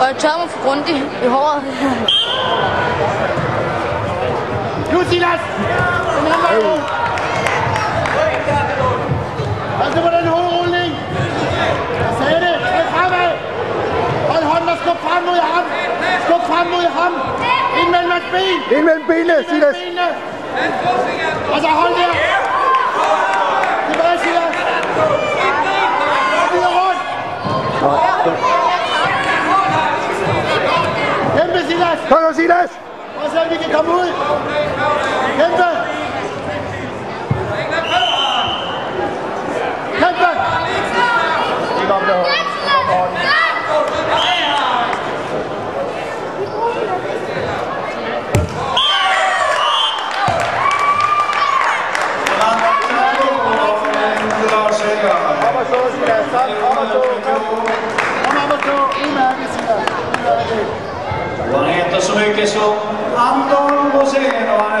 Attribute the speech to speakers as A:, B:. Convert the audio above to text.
A: Og jeg tør mig for grundigt i håret.
B: Nu Silas! Kom her, hen, Mario! Altså på den hovedrulling! Jeg sagde det! Træk fremad! Hold hånden og skub frem mod ham! Skub frem mod ham! Ind mellem hans ben!
C: Ind mellem benene, Silas.
B: Og så hold det! Conosiles! Marcel Wicke Kamul! Kämpfe! Kämpfe! Aber so ist der Stand. 저희께서
D: 안동 고생해라